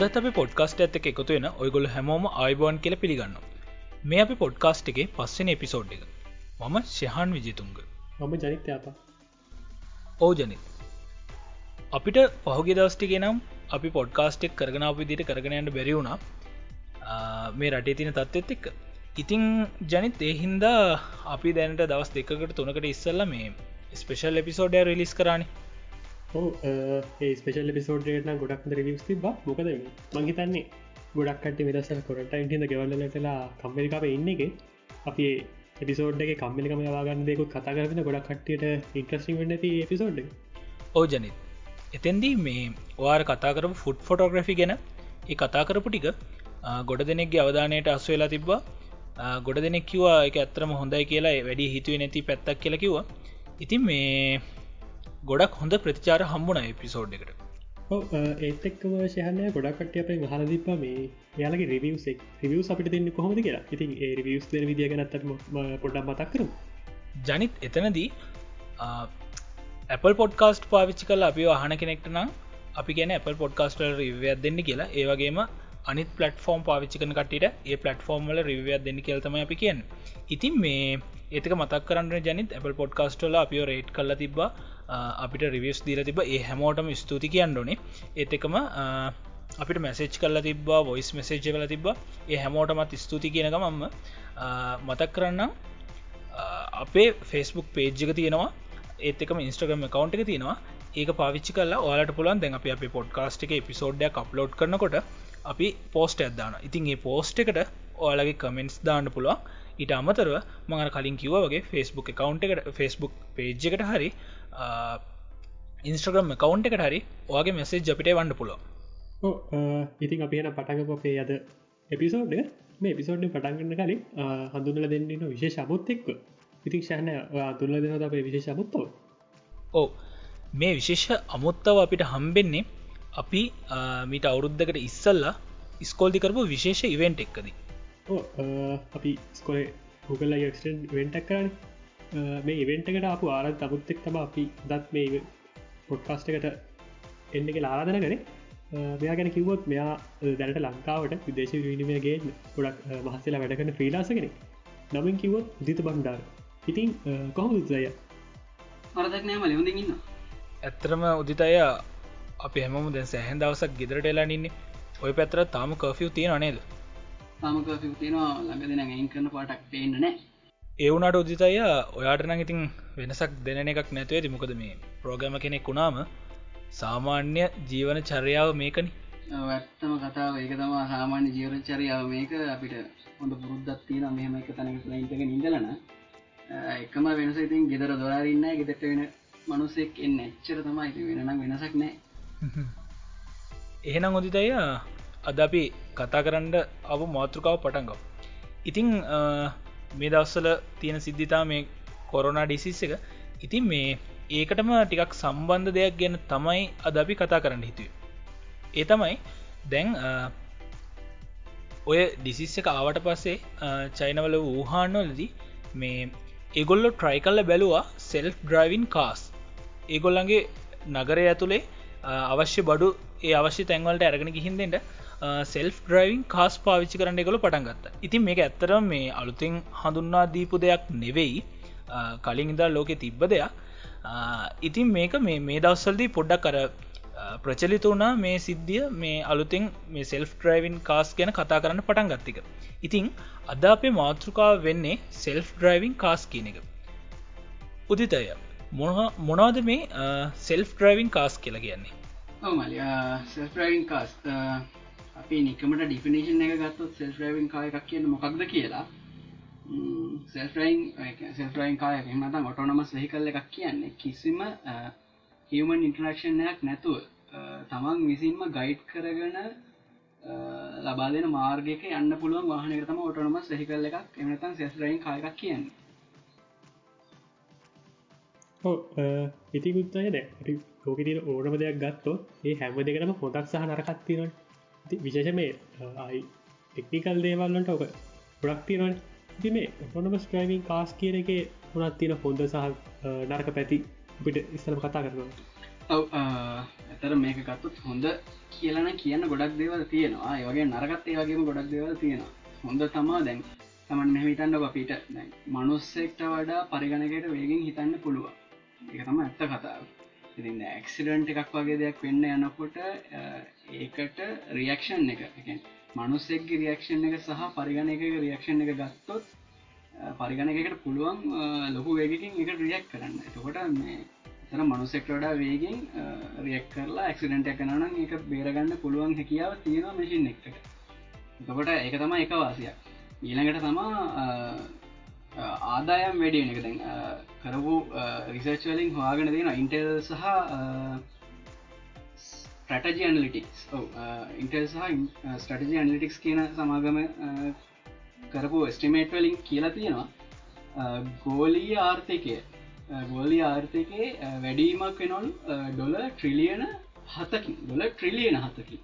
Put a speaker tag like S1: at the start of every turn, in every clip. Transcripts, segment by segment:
S1: අදත් අපි පොඩ්කාස්ට ඇත්ත එකතු වෙන ඔයගොල හැමෝම අයිබෝන් කියල පිළිගන්න මේ අපි පොඩ්කාස්ට් එක පස්සෙන එපිසෝඩ් එක. මම ශහන් විජිතුන්ග
S2: මම ජනිත්‍යාප
S1: ඕ ජනි අපිට පහුගේ දවස්ටිගේ නම් අපි පොඩ්කාස්ටෙක් කරගෙන විදිට කරගෙනයන්න බැරිවුණා මේ රටේ තින තත්ත්ත් එක්ක. ඉතිං ජනිත් ඒහින්දා අපි දැනට දවස් දෙකට තුනකට ඉස්සල්ල මේ ස්පේෂල් එපිසෝඩය රිලිස් කරන්නේ
S2: ඒ ස්පේෂල් පිසෝඩ්න ගොඩක් රිවිස් තිබ මොකද මංහිතන්නේ ගොඩක්ට වෙදස කොරට ඉටිද ගෙවල්ලටලා කම්මරිකාව ඉන්න එක අපි එපිසෝඩ්ගේ කම්මලිකම වාගන්න දෙකු කතා කරන ගොඩක් කට්ටියට ඉන්ට්‍රස්ි වන්න ති එපිසෝඩ්
S1: ඕජනිත් එතැන්දී මේ වාර කතා කරපු ෆුඩ් ෆොටෝග්‍රෆි ගැන ඒ කතා කරපු ටික ගොඩ දෙනෙක්ගේ අවධානයට අස් වෙලා තිබ්බා. ගොඩ දෙනෙක් කිවා එක ඇත්තරම හොඳයි කියලා වැඩි හිතුව නැති පැත්තක් කියලා කිවා ඉතින් මේ ගොඩක් හොඳ ප්‍රතිචාර හම්බුණ එපිසෝඩ් එකට.
S2: ඒත් එක්කම ශයහනය ගොඩක්ට අප හල දිප මේ යාලගේ රිවියසෙක් රිවියස් අපිට දෙන්න කොහොමද කියලා. ඉතින් ඒ රිවියස් දෙන විදිිය ගැනත්තම පොඩ්ඩක් මතක් කරු
S1: ජනිත් එතනදී Apple පොඩ්කාස්ට් පාවිච්චි කල අපි අහන කෙනෙක්ට නම් අපි ගැන Apple පොඩ්කාස්ටල් රිවයක් දෙන්න කියලා. ඒවගේම අනිත් පලටෆෝර්ම් පාවිච්චි කන කටට ඒ පලටෆෝර්ම් වල රිවයක් දෙන්න කියල්තම අපි කියෙන් ඉතින් මේ ඒතක මතක් කරන්න ජනිත් Apple පොඩ්කාස්ටල අපිෝ රේට් කල්ල තිබා අපිට රිවියස් දීල තිබ ඒ හැමෝටම ස්තුති කියන්න ඕනේ. ඒත් එකම අපිට මැසේච් කල්ල තිබා වොයිස් මෙසේජ් කල තිබ ඒ හැමෝටමත් ස්තුති කියනක මම මතක් කරන්න අපේ ෆෙස්බුක් පේජ්ජක තියෙනවා. ඒතකම ඉන්ස්ට්‍රගම කවන්් එක තියෙනවා. ඒක පාවිච්චි කල්ලා ඔයාලට පුලන් දැන් අප අප පොඩ්කාස්ට් එක පිසෝඩ්ඩ අප්ලෝඩ් කරනකොට අපි පෝස්ට ඇදදාන ඉතින් ඒ පෝස්ට් එකට ඔයාලගේ කමෙන්ටස් දාන්න පුළුවන්. ඊට අමතරව මඟ කලින් කිව වගේ ෆෙස්බුක් කවන්් එකට ෆෙස්බුක් පේජ් එකට හරි ඉන්ස්ට්‍රගම් කවන්් එකට හරි ඔයාගේ මෙසේ ජපිට වන්න පුලො
S2: ඉතින් අපින පටගපොපේ අද එපිසෝඩ් මේ පිසෝඩ් පටන්ගන්න කලින් හඳුනල දෙන්නන විශේෂ අමුත් එක්ව ඉතින් ශයන තුල්ල දෙන අපේ විශේෂ අමුත්තව
S1: ඕ මේ විශේෂ අමුත්තව අපිට හම්බෙන්නේ අපි මීට අවුරුද්ධකට ඉස්සල්ලා ස්කෝල්දි කරපු විශේෂ ඉවෙන්ට් එක්කදී
S2: අපි ස්කොල හුගල්ල යක්ෂන් වෙන්ටක් කරන්න මේ ඉවෙන්ටකට අප ආරත් අමුත්තෙක් තම අපි දත් මේ පොඩ්කාස්ට එකට එන්න එක ආරාධන කරේ. මෙයා ගැන කිවොත් මෙයා දැනට ලංකාවට විදේශ විනිමයගේ ගොඩක් මහසලා වැඩකන ්‍රීලාසගෙන නමින් කිවොත් දිත බණ්ඩාර. ඉතින් කොහොම උත්සය
S3: අරදක්නෑම ලෙවඳඉන්න
S1: ඇත්තරම උදිතය අපි හැම දැ සැහැන් දවසක් ගෙදරට එලානින්නේ ඔය පැතර තාම කෆිය් තියෙන නේද
S3: තාම කෆිව් තියෙනවා ළඟ දෙන ඇයින් කරන පාටක් පේන්න නෑ
S1: ඒවුනට උදිතය ඔයාටන ඉතින් වෙනසක් දෙන එකක් නැතුව ඇති. මොකද මේ ප්‍රෝගම කෙනෙක් වුණාම සාමාන්‍ය ජීවන චර්යාව මේකන.
S3: ඇත්තම කතාව. ඒක තමා සාමාන්‍ය ජීවන චරියාව මේක. අපිට හොඳ පුරුද්දත් තියෙන මෙහම එක තැනක ලයින්ටක නිදලන එකම වෙනස ඉතින් ගෙදර දොරාරන්න ගෙදට වෙන මනුසෙක් එන්න. එච්චර තමයි. වෙනනම් වෙනසක් නෑ.
S1: එහෙනම් ඔදිතය අද අපි කතා කරන්න අව මාතෘකාව පටන්ගව ඉතිං මේ දවස්සල තියෙන සිද්ධිතා මේ කොරෝනා ඩිසිස් එක. ඉතින් මේ ඒකටම ටිකක් සම්බන්ධ දෙයක් ගැන තමයි අද අපි කතා කරන්න හිතුව. ඒ තමයි දැන් ඔය ඩිසිස් එක ආවට පස්සේ චයිනවල වූහාන්නොලදී මේ ඒගොල්ලො ට්‍රයි කල්ල බැලවා සෙල්ෆ් ඩ්‍රයිවින් කාස් ඒගොල්ලන්ගේ නගරය ඇතුළේ අවශ්‍ය බඩු ඒ අවශ්‍ය තැන්වලට ඇරගෙන ගිහින්දෙන්ට සෙල්ෆ් ඩ්‍රයිවින් කාස් පාවිච්චි කරන්න එකකොල පටන්ගත්ත ඉතින් මේ ඇත්තර මේ අලුතින් හඳුන්නා දීපු දෙයක් නෙවෙයි. කලින් ඉදා ලෝකෙ තිබ්බ දෙයක්. ඉතින් මේක මේ මේ දවස්සල්දී පොඩ්ඩක් කර ප්‍රචලිත වුණා මේ සිද්ධිය මේ අලුතින් මේ සෙල්ෆ් ඩ්‍රයිවින් කාස් ගැන කතා කරන්න පටන් ගත්තික ඉතිං අද අපේ මාතෘකාව වෙන්නේ සෙල්ෆ් ඩ්‍රයිවින් කාස් කියන එක. උදිතය. මොනවාද මේ සෙල්ෆ් ඩ්‍රයිවින් කාස් කියලා කියන්නේ?
S3: සෙල්ෆ්‍රයින් කාස් අපි නිකමට ඩිෆිනේෂන් එක ගත්තොත් සෙල්ෆ්‍රයිවින් කාය එකක් කියන්න මොකක්ද කියලා? සෙල්ෆරයින් සෙල්ෆරයින් කාය එමත ඔටෝනමස් වෙහිකල්ල එකක්. කියන්නේ කිසිම හියමන් ඉන්ටරක්ෂණයක් නැතුව තමන් විසින්ම ගයිඩ් කරගන ලබා දෙන මාර්ගක යන්න පුළුවන් වාහනකතම ඔටනමස් වෙහිකල්ල එකක්. එමනතන් සෙල්රයින් කාය එකක් කියන්නේ.
S2: ඉතිකුත්තය දැ ලෝකෙට ඕනම දෙයක් ගත්තෝ ඒ හැම දෙකටම හොදක් සහ නරකත්තිරට විශේෂ මේ අයි ටෙක්නිකල් දේවල්ලට ඕක ගොඩක් තිරන ති මේ ඔොනම ස්ට්‍රයිවින් කාස් කියන එක හොනත් තියෙන හොඳ සහ නරක පැති පිට ඉස්සල කතා කරනවා.
S3: ඇතර මේක ගත්තුත් හොඳ කියලන කියන්න ගොඩක් දේවල් තියෙනවා. ඒවගේ නරගත් ඒවගේම ගොඩක් දේවල් තියෙනවා. හොඳ තමා දැන් තමන් මෙහිටන්න අපිට. මනුස්සෙක්ට වඩා පරිගණකට වේගෙන් හිතන්න පුළුවන්. එක තම ඇත්ත කතාව. ඉති ඇක්සිඩන්ට් එකක් වගේ දෙයක් වෙන්න යනකොට ඒකට රියක්ෂන් එක. මනුස්සෙක්ගේ රියක්ෂන් එක සහ පරිගණ එක රියක්ෂන් එක ගත්තොත් පරිගණකට පුළුවන් ලොකු වේගකින් එක රියක් කරන්න. එතකොට මේ තර මනුසෙක් වඩා වේගෙන් රියක් කරලා ඇක්සිඩන්ට එකනනම් එක බේරගන්න පුළුවන් හැකියාව තියෙන මසින් එකට. එතකොට ඒක තම එක වාසියක් ඊළඟට තමා ආදායම් වැඩියෙන එක. දැන් කරපු රිසර්චලින් හවාගෙන තියෙන ඉන්ටෙල් සහ ස්ටටජි අනලිටික්ස් ඉන්ටෙල් සහ ස්ටටජි අනලිටික්ස් කියන සමාගම කරපු ස්ටිමේට් වලින් කියලා තියෙනවා. ගෝලී ආර්ථිකය. ගෝලි ආර්ථකය වැඩීමක් වෙනොල් ඩොල ට්‍රිලියන හතකින්. ඩොල ට්‍රිලියන හතකි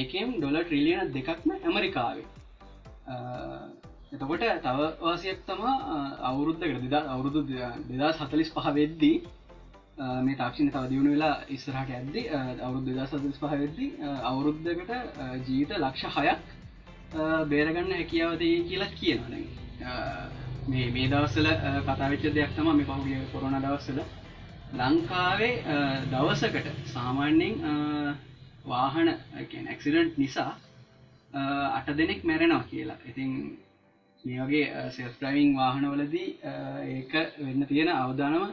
S3: ඒකම් ඩොල ට්‍රිලියන දෙකක්ම ඇමරිකාවේ. එතකොට තව වාසියක් තමා අවුරුද්ධකට දෙදා අවුරුදු දෙදා සතලිස් පහ වෙද්දී මේ තාක්ෂණ තව දියුණු වෙලා ඉස්සරහට ඇද්දි අවුරුදු දෙදා සතලිස් පහ වෙද්දි අවුරුද්ධකට ජීවිත ලක්ෂ හයක් බේරගන්න හැකියාවදේ කියලා කියනන මේ මේ දවස්සල කතාවිච්ච දෙයක් තම මේ පහුගිය කොරන දවස්සල ලංකාවේ දවසකට සාමාන්‍යෙන් වාහන ඇක්සිඩන්ට් නිසා අට දෙනෙක් මැරෙනවා කියලා. ඉතින් මේ වගේ සෙස්ට්‍රවිං වාහනවලදී ඒක වෙන්න තියෙන අවධානම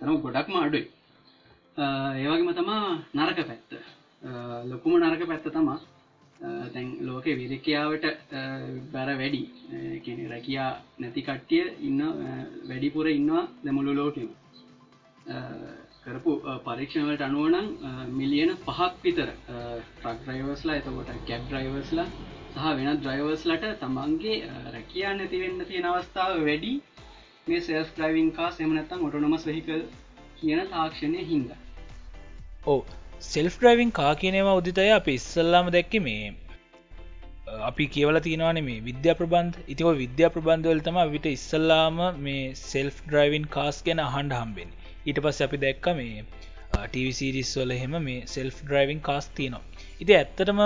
S3: තරම ගොඩක්ම අඩුයි ඒවගේම තමා නරක පැත්ත. ලොකුම නරක පැත්ත තමා තැන් ලෝක විරකයාවට බැර වැඩි. කෙන රැකයා නැති කට්ටිය ඉන්න වැඩිපුර ඉන්නවා දෙමුළු ලෝකෙම. කරපු පරීක්ෂණවලට අනුවනම් මිලියන පහක් විතර ට්‍රක් ්‍රයිවර්ස්ලා එතකොට කැබ් ්‍රයිවර්ස්ලා සහ වෙන ද්‍රයිවර්ස්ලට තමන්ගේ රැකයා නැතිවෙන්න තියෙන අවස්ථාව වැඩි. මේ සෙල්ස් ්‍රයිවිං කා සෙමනත්තම් ඔටනොමස් වෙහිකල් කියන තාක්ෂණය හින්ද.
S1: ඕ සෙල්ෆ් ්‍රයිවිං කා කියනවා උදිතය අප ඉස්සල්ලාම දැක්ක මේ අපි කියවල තියෙනවාන මේ විද්‍යා ප්‍රබන්ධ. ඉතිව විද්‍යා ප්‍රබන්ධවල තම විට ඉස්සල්ලාම මේ සෙල්ෆ් ඩ්‍රයිවින් කාස් ගැන හන්ඩ හම්බෙන් ඊට පස් අපි දැක්ක මේ ටවිසිරිස් වල හෙම මේ සෙල්ෆ් ඩ්‍රයිවින් කාස් තියනවා. ඉති ඇත්තටම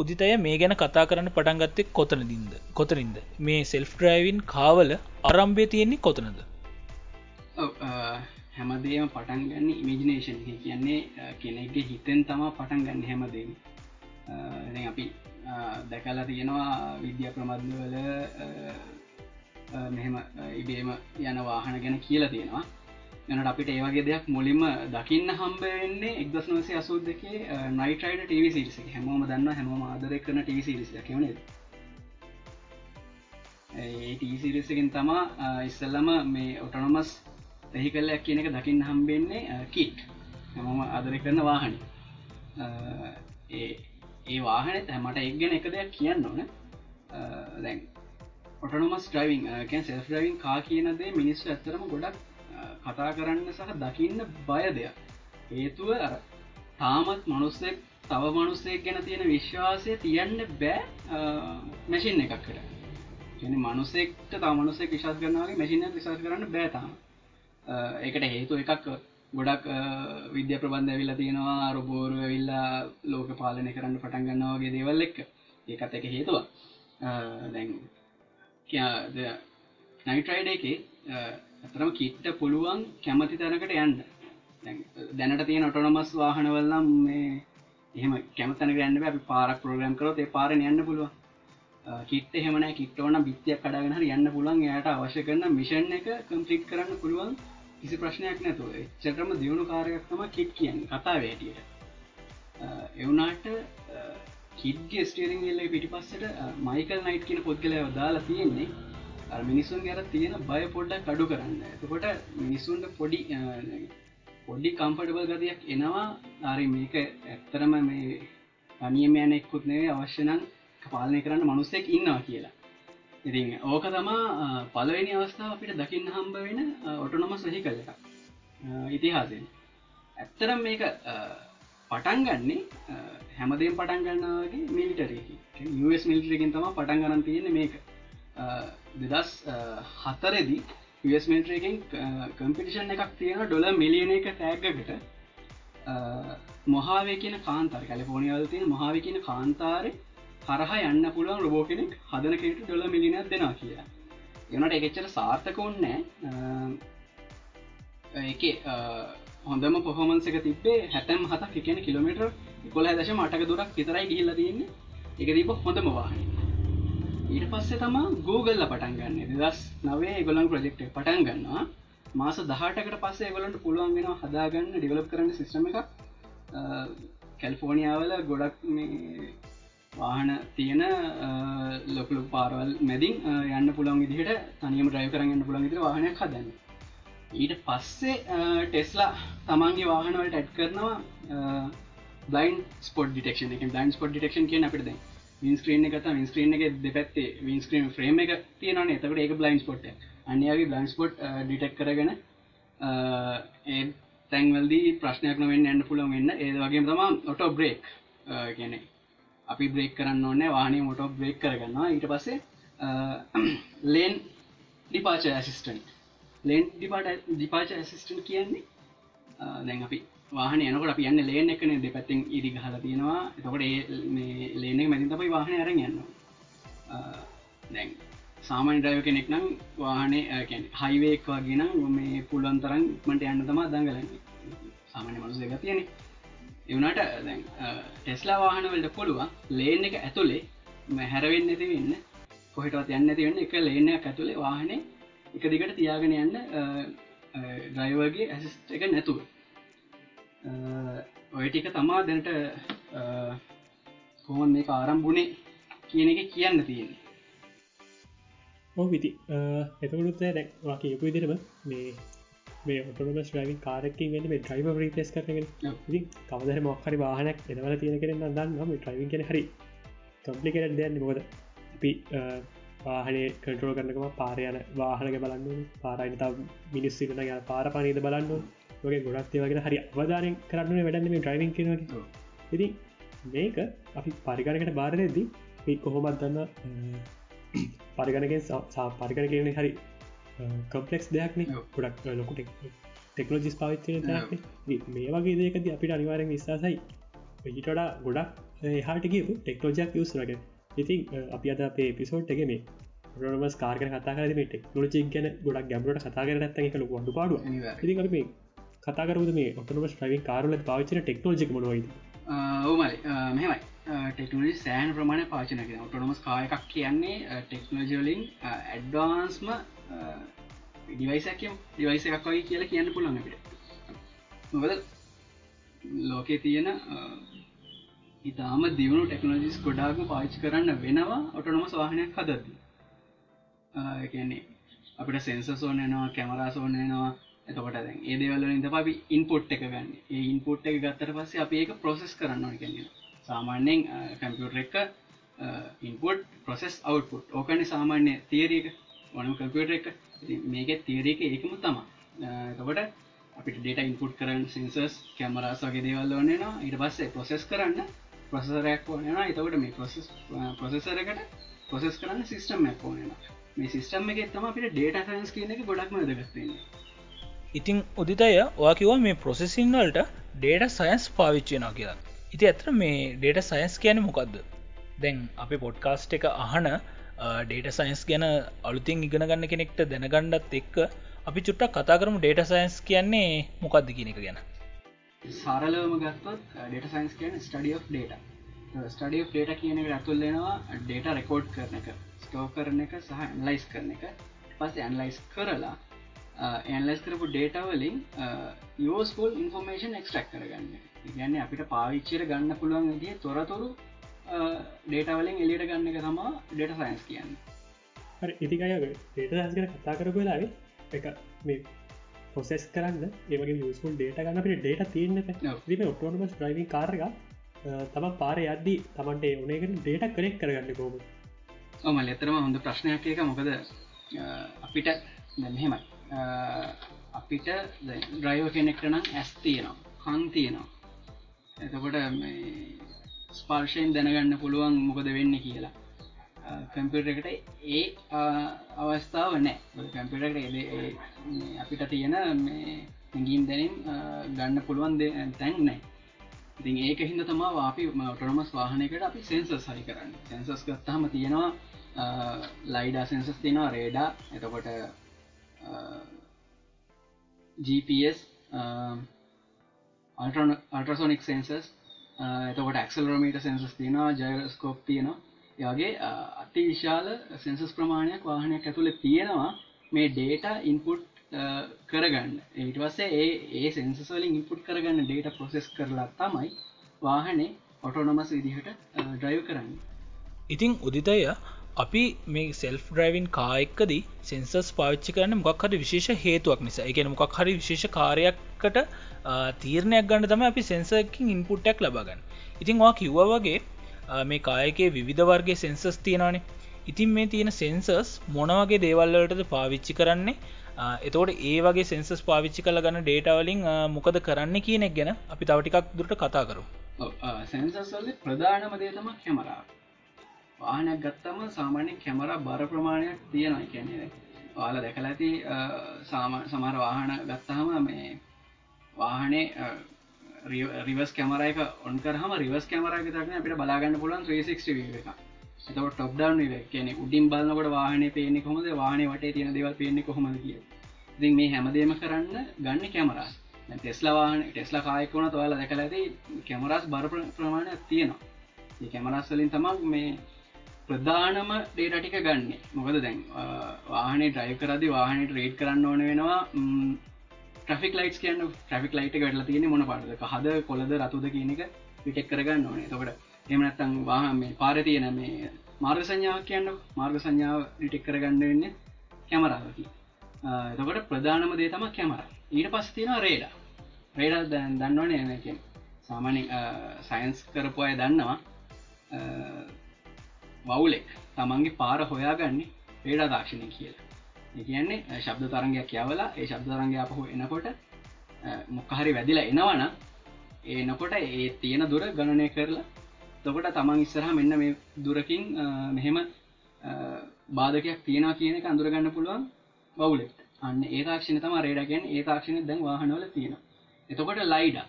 S1: උදිතය මේ ගැන කතා කරන්න පටන්ගත්තෙක් කොතනදින්ද? කොතරින්ද මේ සෙල්ෆ් ඩ්‍රයිවින් කාවල අරම්භය තියෙන්නේ කොතනද?
S3: හැමදේම පටන් ගන්න ඉමිජිනේෂන් කියන්නේ කෙනෙක්ගේ හිතෙන් තමා පටන් ගන්න හැමදේම. අපි දැකලා තියෙනවා විද්‍යා ප්‍රමද්වල මෙහෙම ඉබේම යන වාහන ගැන කියලා තියෙනවා. යනට අපිට ඒවගේ දෙයක් මුලින්ම දකින්න හම්බවෙන්නේ එක්දස් නොසේ අසූ දෙකේ නයිටයිඩ ටව සිරිස හැමෝම දන්න හැමෝම ආදර කරන ටව සිරිස කවන ඒ ටීසිරිසකින් තමා ඉස්සල්ලම මේ ඔටනොමස් එහි කල්ලයක් කියන එක දකින්න හම්බෙන්නේ කිට් හැමෝම ආදර කරන වාහන. ඒ ඒ වාහන මට එක් ගැන එක දෙයක් කියන්න ඕන. දැන් ඔටනොමස් ්‍රයිවිං කැන් සෙල් ්‍රයිවිං කා කියනදේ මිනිස්සු ඇත්තරම ගොඩක් කතා කරන්න සහ දකින්න බය දෙයක්. හේතුව අර තාමත් මනුස්සෙක් තව මනුස්සෙක් ගැන තියෙන විශ්වාසය තියන්න බෑ මැසින් එකක්කට කියන මනුස්සෙක්ට තව මනුස්සෙක් විශාස් කරනගේ මැසිින විශාස් කරන්න බෑතාම ඒකට හේතු එකක් ගොඩක් විද්‍ය ප්‍රබන්ධ ඇවිල්ලා තියෙනවා රොබෝරු ඇවිල්ලා ලෝක පාලනය කරන්න පටන් ගන්නවාගේ දේවල් එක්ක. ඒකත් එක හේතුව දැන් නයිට්‍රයිඩ එක ඇතරම කිට්ට පුළුවන් කැමති තැනකට යන්න. දැනට තියෙන ඔටොනොමස් වාහනවල්නම් මේ එහම කැමතන ගන්න අපි පාරක් ප්‍රෝග්‍රම් කරොත් ඒ පාරන යන්න පුළුවන්. කිට හෙමන කිට්ටවන බිත්තියක් කඩාගෙන යන්න පුළුවන්. යට අවශ්‍ය කරන මිෂන් එක කම්පලිට් කරන්න පුළුවන්. කිසි ප්‍රශ්නයක් නැතුව. චටම දියුණු කාරයක්තම කිට් කියන්න. කතා වැටියට එවනාට කිඩ්ගේ ස්ටේරිං වෙල්ල පිටිපස්සට මයිකල් නයිට් කියන පොද්ගලය දාලා තියෙන්නේ. මිනිසුන් ගැර තියෙන බය පොඩ්ඩක් අඩු කරන්න. එතකොට මිනිස්සුන්ට පොඩි පොඩ්ඩි කම්පටබල් ගතියක් එනවා. ආරි මේක ඇත්තරම මේ තනියම යන එක්කුත්නේ අවශ්‍යනං පාලනය කරන්න මනුස්සෙක් ඉන්නවා කියලා. ඉතින් ඕක තමා පලවෙනි අවස්ථාව අපිට දකින්න හම්බ වෙන ඔටනොම සහි කල එක ඉතිහාසයෙන්. ඇත්තරම් මේක පටන් ගන්නේ හැමදේම් පටන් ගන්නවාගේ මිලිටරයකි මිලිටරකින් තම පටන් ගරන් තියෙන මේක. දෙදස් හතරෙදි මිලිටරකින් කම්පිටිෂන් uh, එකක් තියෙන ඩොල මිලියන එක තෑග්ගකට uh, මොහාවේ කියන කාන්තර කැලිෆෝනිියවල තියෙන මොහාව කියන කාන්තාරය හරහා යන්න පුළුවන් රොබෝ කෙනෙක් හදන කෙට ඩොල මිලිනත් දෙනා කිය එනට එකච්චර සාර්ථක ඔන්නෑ uh, එක හොඳම පොහොමන්සක තිබේ හැතැම් හතක් එකන කිලමිටර් කොල දශ මටක දුරක් විතරයි ගිහිල්ල තියන්නේ. එක තිබ හොඳම වාහන. ඊට පස්සේ තමා Googleල පටන් ගන්න දස් නවේ ගොලන් ප්‍රජෙක්් පටන් ගන්නවා. මාස දහටකට පස්සේ ගොලන්ට පුළුවන්ගෙන හදාගන්න ඩිවලප් කරන්න සිස්ටම එක කැල්ෆෝනිියාවල ගොඩක් වාහන තියෙන ලොකලු පාරවල් මැදින් යන්න පුළන් විදිහට තනියම ්‍රය කරගන්න පුළන් විතර වාහනයක් හදන්න. ඊට පස්සේ ටෙස්ලා තමන්ගේ වාහනවලට ඇඩ් කරනවා බයින් ස්පොට් ඩිටක්ෂන එක බයින් ස්පොට් ඩිටක්ෂන් කිය අපිට වින්ස්ක්‍රීන් එකත වින්ස්ක්‍රීන් එක දෙපැත්තේ වින්ස්ක්‍රීම් ්‍රේම එක තියෙනන එතකට එක බ්ලයින් ස්පොට් අන්‍යගේ බ්ලයින් ස්පොට් ඩිටෙක් කරගෙන ඒ තැන්වල්දී ප්‍රශ්නයක් නොවෙන් ඇන්න පුළන් වෙන්න. ඒ වගේ තම ඔටෝ බ්‍රේක් කියනෙ අපි බ්‍රේක් කරන්න ඕන්න වාහනේ මොටෝ බ්‍රේක් කරගන්නවා. ඊට පස්සේ ලේන් ඩිපාච ඇසිස්ටන්ට් ලේන් ඩිපාට දිපාච ඇසිස්ටන් කියන්නේ දැන් අපි වාහන යනකට අප යන්න ලේන එකන දෙ පැත්තිෙන් ඉදි හල තියෙනවා. එතකොට ඒ ලේනෙක් මැතින් තමයි වාහන අරන් යන්න. දැන් සාමාන්‍ය ඩ්‍රයිව කෙනෙක් නම් වාහනේ හයිවේක් වගෙන මේ පුළුවන් තරන් මට යන්න තමා දඟලන්න. සාමාන්‍ය මනුස එක තියෙනෙ එවනට දැන් ටෙස්ලා වාහන වලට පුළුවන් ලේන එක ඇතුළේ හැරවෙන්න ඇති වෙන්න කොහටවත් යන්න ඇති වෙන්න එක ලේනයක් ඇතුළේ වාහනේ එක දිගට තියාගෙන යන්න ඩ්‍රයිවර්ගේ ඇසිස්ට එක නැතුව. ඔය ටික තමා දැනට කොහොන් මේ ආරම්භුණේ කියන එක කියන්න තියෙන
S2: විති එතකුළුත් දැක් වාක යපු ඉදිරම මේ මේ ඔටනම ්‍රවින් කාරකින් වෙන මේ ්‍රයිව රීපස් කරගෙන කවදර මොක්හරි වාහනක් එනවල තියෙන කරෙන දන්න ට්‍රයිවින් කෙන හරි කම්පලිකට දෙයන්න මොකද අපි වාහනේ කටරෝ කරනකම පාරයන වාහනක බලන්න පාරයිත මිනිස්සිටන ය පාර පනීද බලන්න වගේ ගොඩක්ේ වගේ හරි අවධාරය කරන්න වැඩන්න මේ ්‍රයිවින් කෙනක ඉති මේක අපි පරිගණකට බාරයදී මේ කොහොමත් දන්න පරිගණකෙන් සා පරිගණ කියන හරි කම්පලෙක්ස් දෙයක්න ගොඩක් ලොකුට ටෙක්නෝජිස් පාවිච්චය මේ වගේ දේකද අපිට අනිවාරෙන් විශවාසයි. ඊටඩා ගොඩක් හාටගේ ටෙක්නෝජයක් යුස්රගේ ඉතින් අපි අද අපේ පිසෝට් එක මේ රොනමස් කාර්ක කතා කරම ටෙක්නෝජි ගැන ගොඩක් ගැබලට කතා කරනත් එක ලොක ඩු පාඩු ඉති මේ කතාකරුද මේ ඔටනම ්‍රවින් කාරල පාවිචන ටෙක්නෝජි මොනවයිද
S3: ඕමයි මෙමයි ටෙක්නෝජි සෑන් ප්‍රමාණය පාචනක ඔටනොමස් කායකක් කියන්නේ ටෙක්නෝජලින් ඇඩ්වාන්ස්ම ඩිවයිසකම් ඩිවයිස එකක් වගේ කියලා කියන්න පුළන් අපිට. මොකද ලෝකේ තියෙන ඉතාම දියුණු ටෙක්නෝජිස් ගොඩාගම පාච් කරන්න වෙනවා ඔටනොමස් වාහනයක් හදද කියන්නේ අපිට සෙන්ස සෝනනවා කැමරා සෝනනවා එතකොට දැන් ඒ දේවල්ල ඉද අපි ඉන්පොට් එක ගන්න. ඒ ඉන්පොට් එක ගත්තර පස්සේ අප ඒක ප්‍රොසෙස් කරන්න කියන්නේ. සාමාන්‍යයෙන් කැම්පියුටර එක ඉන්පොට් ප්‍රොසෙස් අවට්පුට් ඕකන සාමාන්‍ය තේරක වනම කම්පියුටර එක. මේක තේරේක ඒකම තමා එතකොට අපිට ඩේට ඉන්පුට් කරන්න සින්සර්ස් කැමරාස් වගේ දේවල්ල වන්නවා ඉට පස්සේ ප්‍රොසෙස් කරන්න ප්‍රසරයක් ඕනවා එතකොට මේ ප්‍රොසෙස් ප්‍රොසෙසරකට ප්‍රොසෙස් කරන්න සිිස්ටම් ක් ඕනවා මේ සිිස්ටම් එක තම අපිට ඩේට සන්ස් කියන එක ගොඩක්ම දගස්තන්නේ
S1: ඉතිං උදිතය ඔයා කිව මේ ප්‍රොසෙසින් වලට ඩේට සයන්ස් පාවිච්චයනා කියලා. ඉති ඇතර මේ ඩේට සයන්ස් කියන මොකක්ද දැන් අපි පොඩ්කාස්ට් එක අහන ඩේට සයින්ස් ගැන අලුතින් ඉගෙන ගන්න කෙනෙක්ට දැනගණ්ඩත් එක්ක අපි චුට්ටක් කතා කරමු ඩේට සයින්ස් කියන්නේ මොකක්ද කියන එක ගැන.
S3: සාරලවම ගත්තොත් ඩේට සයින්ස් කියන ස්ටඩිය ඩේට ස්ටඩිය ඩේට කියන එක ඇතුල්ලෙනවා ඩේට රෙකෝඩ් කරන එක ස්ටෝ කරන එක සහ ඇන්ලයිස් කරන එක. පස් ඇන්ලයිස් කරලා ඇන්ලස් කරපු ඩේටවලින් යෝස්කෝල් ඉන්ෆෝර්මේෂන් එක්ස්ටක් කරගන්න. ගැන්න අපිට පාවිච්චර ගන්න පුළුවන් විදිිය තොරතුරු ඩේටවලින් එලියට ගන්න එක තමා ඩේට සයින්ස් කියන්න.
S2: ඉතිකය ඩේට සයින්ස් කර කතා කරපු ලාගේ එක මේ පොසෙස් කරන්න ඒවගේ යුස්ුල් ඩේට ගන්න අපට ඩේට තියන්න ඔටෝනමස් ්‍රයිවින් කාරක තම පාර යද්දී තමන්ට ඕනයකට ඩේට කරෙක් කරගන්න කෝම
S3: ඕමල් එතරම හොඳ ප්‍රශ්නයක් එක මොකද අපිට මෙහෙමයි අපිට ඩ්‍රයිව කෙනෙක්ට නම් ඇස් තියෙනවා කන් තියෙනවා. එතකොට ස්පර්ශයෙන් දැනගන්න පුළුවන් මොකද වෙන්න කියලා. කැම්පිට එකට ඒ අවස්ථාව නෑ. කැම්පිට අපිට තියෙන හැඟීම් දැනම් ගන්න පුළුවන් තැන් නෑ. ඉතින් ඒක හිද තමා අපි ටොනමස් වාහනකට අපි සෙන්සස් සහි කරන්න. සෙන්සස් ගත්තහම තියෙනවා ලයිඩා සෙන්සස් තියෙනවා රේඩා එතකොට GPS අල්ට්‍රසෝනික් සෙන්සස් එතකොට ඇක්සල්රමීට සෙන්සස් තියෙනවා ජයස්කෝප් තියෙනවා. යගේ uh, අති විශාල සෙන්සස් ප්‍රමාණයක් වාහනයක් ඇතුළේ තියෙනවා මේ ඩේට ඉන්පුට් uh, කරගන්න. ඒට වස්සේ ඒ ඒ සෙන්සස්වලින් ඉන්පුට් කරගන්න ඩේට ප්‍රොසෙස් කරලා තමයි වාහනේ ඔටෝනොමස් විදිහට uh, ඩ්‍රයිව් කරන්න.
S1: ඉතිං උදිතය අපි මේ සෙල් ඩ්‍රයිවින් කායක්කදී සෙන්සස් පාවිච්චි කරන්න මොක්හට විශේෂ හේතුවක් නිසා. එක මොකක් හරි විශේෂ කාරයක්කට තීරණයක් ගන්න තම අපි සෙන්සකින් ඉන්පුට්ටක් ලබගන්න ඉතින් වා කිව්ව වගේ මේ කායකේ විධ වර්ගේ සෙන්සස් තියෙනවානේ. ඉතින් මේ තියෙන සෙන්සස් මොනවගේ දේවල්වලටද පාවිච්චි කරන්නේ? එතෝට ඒ වගේ සෙන්සස් පාවිච්චි කල ගන්න ඩේටවලින් මොකද කරන්න කියනෙක් ගැන අපි තවටිකක් දුරට කතා කරු
S3: සැන්සස්වල ප්‍රධානම දේතම කැමරා වාහනයක් ගත්තම සාමාන්‍ය කැමර බර ප්‍රමාණයක් තියෙනවා. කැනෙ වාල දැකල ඇති සමර වාහන ගත්තහම මේ වාහනේ රිවස් කැමරයක ඔන්කරහම රිවස් කැමරක තක්න අපිට බලාගන්න පුලන් 360 එක එතකට ටොප් ඩවන් කියන උඩින් බලන්නකට වාහන පේනෙ කොමද වාහන වට තියෙන දෙවල් පේනෙ කොහොමද කිය ඉතින් මේ හැමදේම කරන්න ගන්න කැමරා ටෙස්ලවාහන ටෙස්ල කායකුණ තුවාල දැකල ඇති කැමරස් බර ප්‍රමාණයක් තියෙනවා. කැමරස් වලින් තමක් මේ ප්‍රධානම ඩේට ටික ගන්න. මොකද දැන් වාහනේ ඩ්‍රයි් කරදි වාහනට රේට් කරන්න ඕන වෙනවා ට්‍රික් ලයිට් කියන්න ට්‍රික් ලයිට ගටල තියෙන මොන පාටක හද කොලද රතුද කියන එක පිටෙක් කරගන්න ඕනේ. තකට එමනත්තං වාහ මේ පාර තියෙන මේ මාර්ග සංඥාව කියන්න මාර්ග සංඥාව ඩිටෙක් කරගන්න වෙන්න කැමරාවකි එතකට ප්‍රධානම දේ තම කැමර ඊට පස් තියෙන රේඩ රේඩ දැන් දන්නවන එනකින් සාමාන්‍ය සයින්ස් කරපු අය දන්නවා. වවුලෙක් තමන්ගේ පාර හොයාගන්නේ රේඩා දාක්ෂණය කියලා කියන්නේ ශබ්ද තරංගයක් යවලා ඒ ශබ්ද තරංගය අපහු එනකොට මොක්කහරි වැදිලා එනවන ඒනකොට ඒ තියෙන දුර ගණනය කරලා තොකොට තමන් ඉස්සරහ මෙන්න මේ දුරකින් මෙහෙම බාධකයක් තියෙනවා කියන එක අඳුරගන්න පුළුවන් බවුලෙක් අන්න ඒ තාක්ෂණ තම රේඩගෙන් ඒ තාක්ෂණ දැන් වාහනවල තියෙන එතකොට ලයිඩා.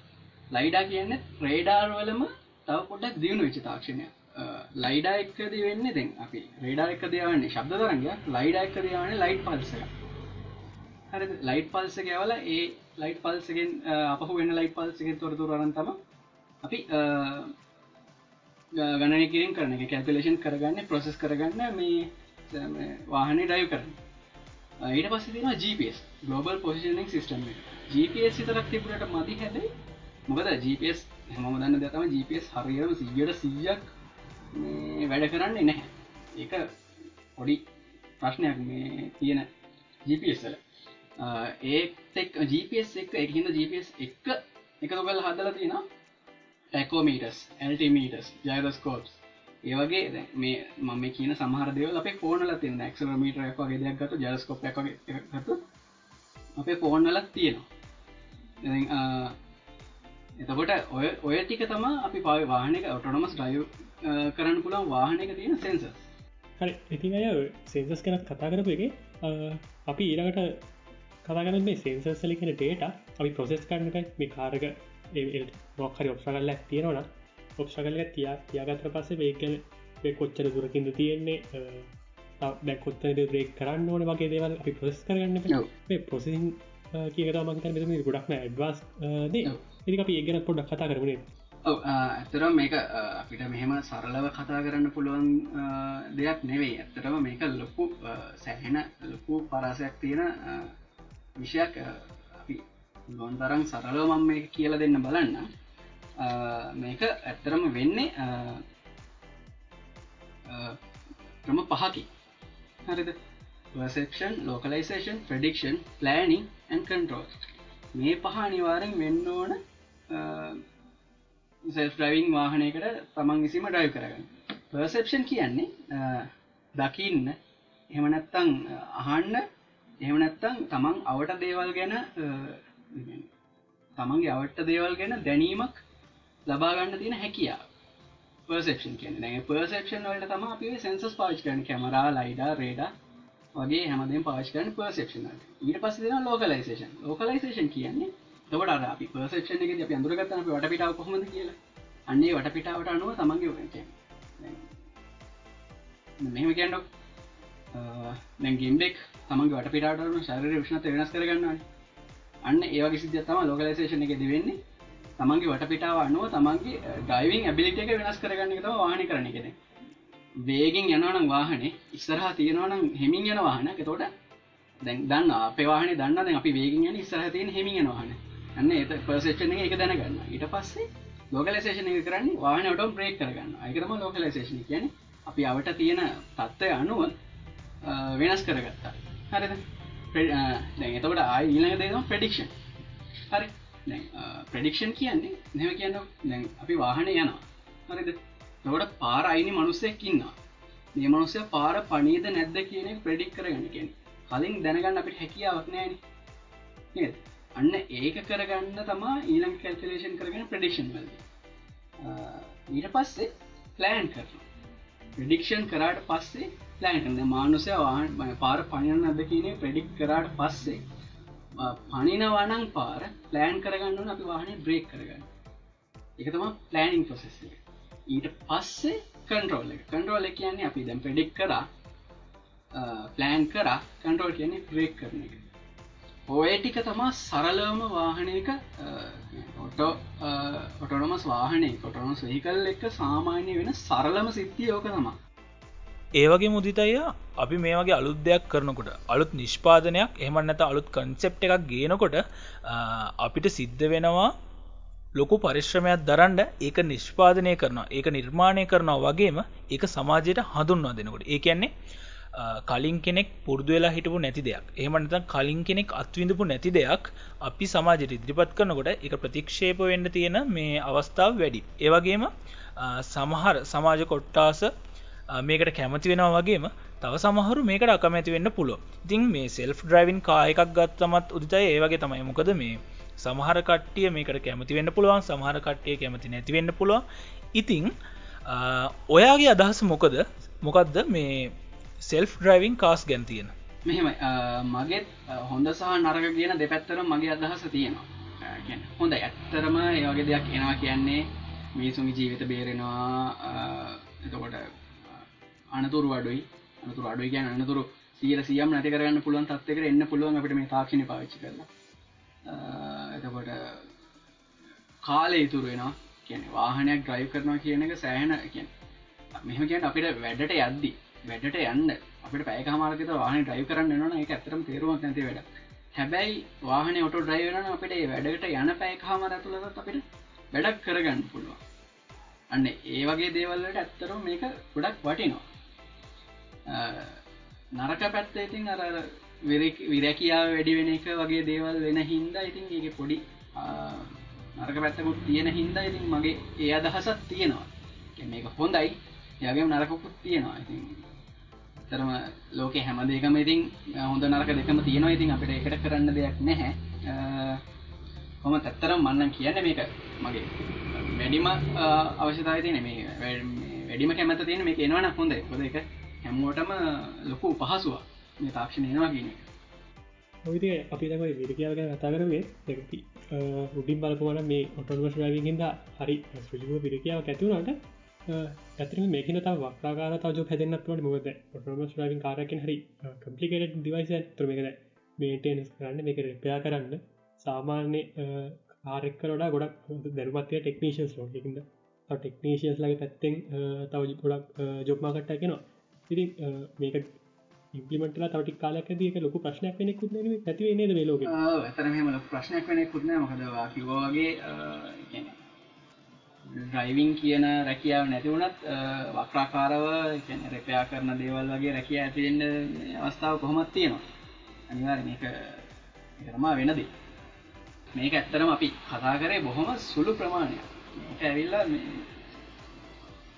S3: ලයිඩා කියන්න රේඩාර්වලම තව පොඩක් දියුණු විච තාක්ෂණය ලයිඩා එක්කද වෙන්න දෙන් අපි රේඩා එක දයවන්නේ ශබ්ද තරග ලයිඩා එක දයවන්නේ ලයිට් පල්සක හරි ලයිට් පල්ස ගැවල ඒ ලයිට් පල්සගෙන් අපහ වෙන ලයිට් පල්සගෙන් තොරතුර රන්තම අපි ගණන කිරින් කරන එක කැල්පලේෂන් කරගන්න ප්‍රොසෙස් කරගන්න මේ වාහනේ ඩයිව් කරන්න. ඊට පස්ස තින GPS global positioning system GPS සිතරක් තිබුණට මති හැබයි මොකද GPS හම දන්න දතම GPS හරියම සිියට සියයක් වැඩ කරන්නේ නැහැ. ඒක පොඩි ප්‍රශ්නයක් මේ තියෙන GPSල ඒක් GPS එක එකහිද GPS එක එකතු කල් හදල තියෙන ටැකෝමීටස් ඇල්ටිමීටස් ජයදස්කෝප්ස් ඒවගේ මේ මම කියන සමහරදව අප ෆෝනල තින්න ක්ෂරමීට එක වගේ දෙයක් ගතු ජස්කොප් එක ගතු අපේ ෆෝන්වලත් තියෙනවා. එතකොට ඔය ඔය ටික තම අපි පව වාහනක ඔටොනමස් ඩයු කරන්න පුළන් වාහනක තියෙන සෙන්ස
S2: හරි ඉතින් අය සෙන්සස් කෙනත් කතා කරපු එක අපි ඊළඟට කතාගන මේ සෙන්සස් සලිකෙන ඩේට අපි ප්‍රොසෙස් කරන්නට මේ කාරක මොක්හරි ඔප්සගල්ල තියෙනවන ඔප්සගල්ල තියා තියාගතර පස්සේ වේගන කොච්චර දුරකින්ද තියෙන්නේ දැකොත්තද බ්‍රේක් කරන්න ඕන වගේ දේවල් අපි ප්‍රොස් කරන්න පොසින් කියකත මන්ත ගොඩක්ම ඇඩ්වාස් දේ ඉදි අපි ඒගෙන පොඩක් කතා කරනේ
S3: ඇතර මේක අපිට මෙහෙම සරලව කතා කරන්න පුළුවන් දෙයක් නෙවෙයි. ඇත්තටම මේක ලොකු සැහෙන ලොකු පරාසයක් තියෙන විෂයක් අපි ගොන්තරම් සරලව මම මේ කියල දෙන්න බලන්න. මේක ඇත්තරම වෙන්නේ ක්‍රම පහකි. හරිද? perception localization prediction planning and control. මේ පහ අනිවාරෙන් වෙන්න ඕන සෙල් ්‍රවිං වාහනයකට තමන් විසිම ඩයිව් කරගන්න. පර්සෙප්ෂන් කියන්නේ දකින්න එහෙමනැත්තං අහන්න එහෙමනැත්තං තමන් අවට දේවල් ගැන තමන්ගේ අවට දේවල් ගැන දැනීමක් ලබාගන්න තියෙන හැකියා පර්සෙප්ෂන් කියන පර්සෙප්ෂන් වලට තම අපි සෙන්සස් පාච් කරන කැමරා ලයිඩා රේඩ වගේ හැමදම පාශකන පර්සෙක්ෂන ඊට පස් දෙන ලෝකලයිසේෂන් ලෝකලයිසේෂන් කියන්නේ තවට අර අපි පර්සෙක්ෂණ එක අපි අඳුරගත්තන අපි වටපිටාව කොහොමද කියලා. අන්නේ වටපිටාවට අනුව තමන්ගේ වෙන මෙහම කියන්නක් දැගින්ඩෙක් තමන්ගේ වටපිටාටන ශරර විෂ්නත වෙනස් කරගන්නවන. අන්න ඒවගේ සිද්ධ තම ලෝකලයිසේෂන එක දෙවෙන්නේ තමන්ගේ වටපිටාව අනුව තමන්ගේ ඩයිවිං ඇබිලිට එක වෙනස් කරගන්න එක වාහන කරන කෙන වේගෙන් යනවනම් වාහනේ ඉස්සරහා තියෙනවනම් හෙමින් යන වාහන තෝට දැන් දන්න අපේවාහන දන්න අපි වේගෙන් යන ඉස්සරහ තියෙන හෙමින් යනවාහන අන්න ඒ පර්සේෂන එක දැනගන්න. ඊට පස්සේ ලෝකලසේෂන කරන්න වාහන ටම් ප්‍රේක් කරගන්න අයකරම ලෝකලසේෂන කියන අපි අවට තියෙන තත්ත්වය අනුව වෙනස් කරගත්තා. හරිද? දැන් එතකට ආය ඊළඟ දේම ප්‍රඩික්ෂන් හරි. ප්‍රඩික්ෂන් කියන්නේ නැව කියන්න දැන් අපි වාහන යනවා. හරිද? නොට පාර අයිනි මනුස්සයක් ඉන්නවා. මේ මනුස්සය පාර පනීද නැද්ද කියන ප්‍රඩික් කරගන්න කියෙන් කලින් දැනගන්න අපිට හැකියාවක් නෑන අන්න ඒක කරගන්න තමා ඊළං කැල්කලේෂන් කරගෙන ප්‍රඩික්ෂන් වල ඊට පස්සේ ප්ලෑන් කරන ප්‍රඩික්ෂන් කරාට පස්සේ ප්ලෑන්න්න මානුසය වාහන් පාර පණයන්න අද කියනේ ප්‍රඩික් කරාට පස්සේ පනිනවනං පාර ප්ලෑන් කරගන්න අපි වාහනේ බ්‍රේක් කරගන්න. එක තම ප්ලෑනිින් ප්‍රසෙස් ඊට පස්සේ කන්ටරෝල් එක. කන්ටරෝල කියන්නේ අපි දැම් ප්‍රඩික් කරා ප්ලෑන් කරා කන්ටරෝල් කියන්නේ බ්‍රේක් කරන එක. ඔය ටික තමා සරලවම වාහනයක ඔටෝ ඔටොනමස් වාහනය කොටනොස් වෙහිකල් එක සාමාන්‍ය වෙන සරලම සිද්ධිය ඕක තමා.
S1: ඒවගේ මුදිතය අපි මේ වගේ අලුත් දෙයක් කරනකොට අලුත් නිෂ්පාදනයක් එහමන්නත අලුත් කන්සෙප් එකක් ගේනකොට අපිට සිද්ධ වෙනවා ලොකු පරිශ්‍රමයක් දරන්ඩ ඒක නිෂ්පාදනය කරනවා ඒක නිර්මාණය කරනවා වගේම ඒක සමාජයට හඳුන්වා දෙනකොට. ඒ කියන්නේ කලින් කෙනෙක් පුරදු වෙලා හිටපු නැති දෙයක්. එහමනත කලින් කෙනෙක් අත්විඳපු නැති දෙයක් අපි සමාජයට ඉදිරිපත් කරනකොට එක ප්‍රතික්ෂේප වෙන්න තියෙන මේ අවස්ථාව වැඩි. ඒවගේම සමහර සමාජ කොට්ටාස මේකට කැමති වෙනවා වගේම තව සමහරු මේකට අකමැති වෙන්න පුළුව ඉතින් මේ සෙල්ෆ් ඩ්‍රයිවින් කායකක් ගත්තමත් උදිතයි. ඒවගේ තමයි. මොකද මේ සමහර කට්ටිය මේකට කැමති වෙන්න පුළුවන්. සමහර කට්ටිය කැමති නැතිවෙන්න පුළුවන්. ඉතිං ඔයාගේ අදහස මොකද? මොකක්ද මේ සෙල්ෆ් ඩ්‍රයිවිං කාස් ගැන් තියෙන.
S3: මෙහෙම මගේත් හොඳ සහ නරක කියන දෙපැත්තර මගේ අදහස තියෙනවා. හොඳ ඇත්තරම ඒවගේ දෙයක් එනවා කියන්නේ මිනිසුන්ගේ ජීවිත බේරෙනවා. එතකොට අනතුරු අඩුයි. අනතුර අඩුයි ගැන අනතුරු සියල සියම් නැති කරන්න පුළුවන් තත්වක එන්න පුළුවන් අපට මේ තාක්ෂණ පාච්චි කරලා. එතකොට කාලය ඉතුරු වෙනවා. කියන වාහනයක් ඩ්‍රයිව් කරනවා කියන එක සෑහන කියෙන් මෙහම කියන්න අපිට වැඩට යද්දි වැඩට යන්න. අපට පැය හමාරකත වාහන ඩ්‍රයිව කරන්න න එක ඇතරම් තේරුවක් නැති වැඩ. හැබැයි වාහන ඔට ඩ්‍රයිවන අපිට වැඩට යන පැය හමාර ඇතුළත් අපිට වැඩක් කරගන්න පුළුවන්. අන්න ඒ වගේ දේවල්ලට ඇත්තරම් මේක ගොඩක් වටිනවා. නරක පැත්ත ඉතින් අර විරැකියාව වැඩි වෙන එක වගේ දේවල් වෙන හින්දා ඉතින් ඒක පොඩි නරක පැත්තකුත් තියෙන හින්දා ඉතින් මගේ ඒ අදහසත් තියෙනවා. මේක හොඳයි. යගේ නරකකුත් තියෙනවා. ඉතින් තරම ලෝක හැම දෙකම ඉතින් හොඳ නරක දෙකම තියෙනවා. ඉතින් අපිට එකට කරන්න දෙයක් නැහැ. හොම තත්තරම් මන්නන් කියන්න මේක මගේ වැඩිම අවශ්‍යතාව තියෙන මේ වැඩිම කැමත තියෙන මේ එනවන හොඳ හොද එක හැමෝටම ලොකු පහසුව මේ තාක්ෂණ එනවා කියන
S2: ඔයිද අපි තමයි විරකියාව ගැන කතා කරවේ දෙකති උඩින් බලපුවන මේ ඔටොන්වස් රවිගින්ද හරි සුජිව විරකියාව ඇතිවුණට ඇතර මේකන ත වක්්‍රාකාර තජ හැදන්නත්වට මොද ඔටොමස් රවින් කාරකින් හරි කම්පලිකට දිවයිස ත්‍රමකද මේටනස් කරන්න මේක රපයා කරන්න සාමාන්‍ය ආරෙක්කරොඩා ගොඩක් දැරුමත්ය ටෙක්නීශන්ස් ලෝ එකද ටෙක්නීශියස් ලගේ පැත්තෙන් තව ගොඩක් ජොබ්මාකට්ට කෙනවා ඉති මේක ඉම්පලිමටල තවටි කාලක් දික ලොක ප්‍රශ්නයක් වෙනෙ කුත් ඇති නද ලෝක?
S3: ඇතරම ප්‍රශ්නයක් වෙනෙ කුත්න මොකදවා කිවෝගේ ඩ්‍රයිවිං කියන රැකියාව නැතිවුණත් වක්්‍රාකාරව රැපයා කරන දේවල් වගේ රැකිය ඇතිෙන්න්න අවස්ථාව කොහොමත් තියෙනවා. අනිවාර මේක කරමා වෙනදී මේක ඇත්තරම අපි කතා කරේ බොහොම සුළු ප්‍රමාණයක්. ඇවිල්ලා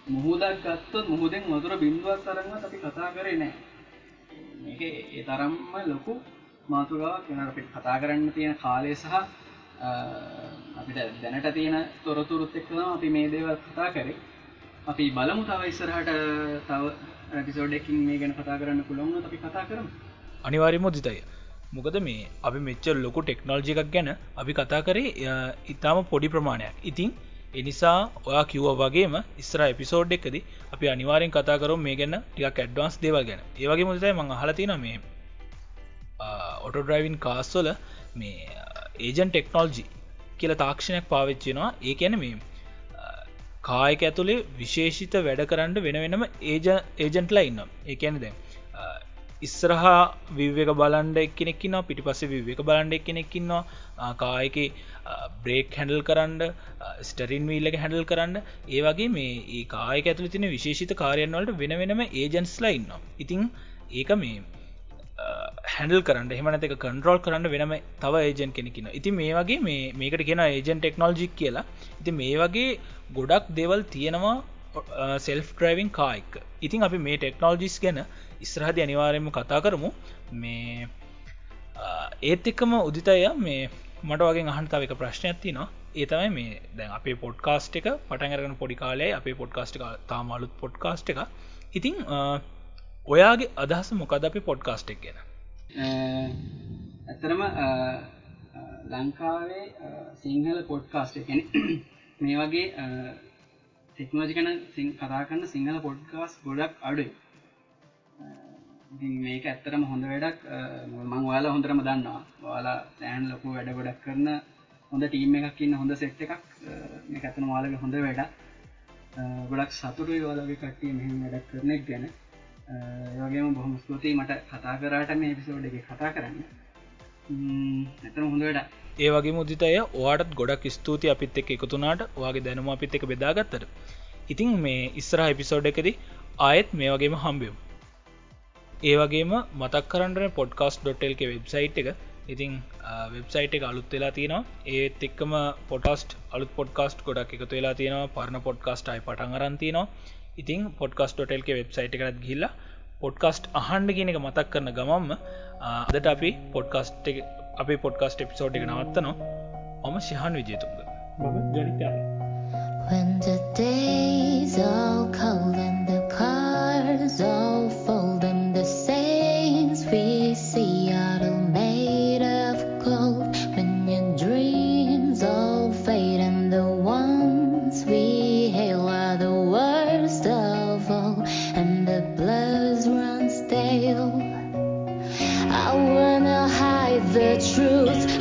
S3: මුහදක් ගත්තොත් මුහදෙන් මතුර බින්දුවක් තරන්න අපි කතා කරේ නෑ මේක ඒ තරම්ම ලොකු මාතුරාවක් වෙන අපිට කතා කරන්න තියෙන කාලය සහ අපිට දැනට තියෙන තොරතුරුත් එක්කම අපි මේ දේවල් කතා කරේ. අපි බලමු තව ඉස්සරහට තව පිසෝඩ්ඩකින් මේ ගැන කතා කරන්න පුළුවන් අපි කතා කරමු.
S1: අනිවාරි මුදිතය මොකද මේ අපි මෙච්චර ලොකු ටෙක්නෝල්ජි එකක් ගැන අපි කතා කරේ ඉතාම පොඩි ප්‍රමාණයක්. ඉතිං එනිසා ඔයා කිව්ව වගේම ඉස්ර එපිසෝඩ් එකද අපි අනිවාරෙන් කතා කරු මේ ගැන්න ටික් ඇඩ්වන්ස් දේව ගැන. ඒවගේ මුදතයි මං හලතින මේ ඔටෝ ඩ්‍රයිවින් කාස්වල මේ ඒජන් ටෙක්නෝල්ජි කියල තාක්ෂණයක් පාවිච්චෙනවා ඒ ඇන මේ කායක ඇතුළේ විශේෂිත වැඩ කරන්න වෙන වෙනම ඒජ ඒජන්ට්ලා ඉන්න ඒකැන දැ ඉස්සරහා විවක බලන්ඩ එක්කෙනෙක්කින්න පිටි පස විවක බලන්ඩ එක්කෙනෙක්කින්නවා කායක බ්‍රේක් හැඩල් කරන්න ස්ටරින් වීල්ලක හැඩල් කරන්න. ඒ වගේ මේ ඒ කායක ඇතුළ තින විශේෂිත කාරයන් වලට වෙන වෙනම ඒජන්ස්ලා ඉන්න ඉතිං ඒක මේ හැඩල් කරන්න. එහමනතක කන්ට්‍රෝල් කරන්න වෙනම තව ඒජන් කෙනෙකින ඉති මේ වගේ මේ මේකට කියෙන ඒජන් ටෙක්නෝජික් කියලා. ඉති මේ වගේ ගොඩක් දෙවල් තියෙනවා සෙල්ෆ් ඩ්‍රයිවිං කායික් ඉතින් අපි මේ ටෙක්නෝජිස් ගැන ඉස්රහදි අනිවාරයම කතා කරමු. මේ ඒත් එක්කම උදිතය මේ මට වගේ අහන්තාව එක ප්‍රශ්නයක් ති නවා ඒතමයි මේ දැන් අපේ පොඩ්කාස්ට් එක පටන්ගරන පොඩි කාලේ අපේ පොඩ්කාස්ට් එක තාමලුත් පොඩ්කාස්ට් එක ඉතිං ඔයාගේ අදහස මොකද අපි පොඩ්කාස්ට් එක ගැන?
S3: ඇතරම ලංකාවේ සිංහල පොඩ්කාස්ට් එකන. මේ වගේ ටෙක්නෝජිකන කතා කරන්න සිංහල පොඩ්කාස් ගොඩක් අඩු මේක ඇත්තරම හොඳ වැඩක්. මං වාලා හොඳරම දන්නවා. වාලා සෑන් ලොකු වැඩ ගොඩක් කරන හොඳ ටීම් එකක් ඉන්න හොඳ සෙට් එකක්. මේ ඇතන වාලක හොඳ වැඩ ගොඩක් සතුරු වාලගේ කට්ටිය මෙහම වැඩක් කරනෙක් ගැන. ඒවගේම බොහොම ස්තුතියි මට කතා කරාට මේ පිසෝඩ් එක කතා කරන්න. ඇතන හොඳ වැඩ
S1: ඒ වගේ මුදිතය ඕටත් ගොඩක් ස්තුති අපිත් එක් එකතුනාට වගේ දැනුම අපිත් එක බෙදාගත්තට. ඉතින් මේ ඉස්සර එපිසෝඩ් එකද ආයෙත් මේ වගේම හම්බියම් ඒ වගේම මතක් කරන්න පොඩ්කාස්.ල්ක වෙබ්සයිට් එක. ඉතිං වෙබ්සයිට් එක අලුත් වෙලා තියෙනවා. ඒත් එක්කම පොටස්ට අලුත් පොඩ්කාස්ට් ගොඩක් එකතු වෙලා තියෙනවා. පරණ පොඩ්කාස්ට් අයි පටන් අරන්තිනවා ඉතින් පොඩ්කස්ටෝටල්ක වෙබ්සයිට් එකත් ගිල්ලා පොඩ්කස්ට් අහන්ඩ කියන එක මතක් කරන ගමම්ම අදට අපි පොඩ්කස්ට් අපි පොඩ්කස්ට එපිසෝඩ් එක නවත්තනවා. ඔම ශහන් විජේතුන්ග
S2: මම ජනිත.
S4: When the days all the truth.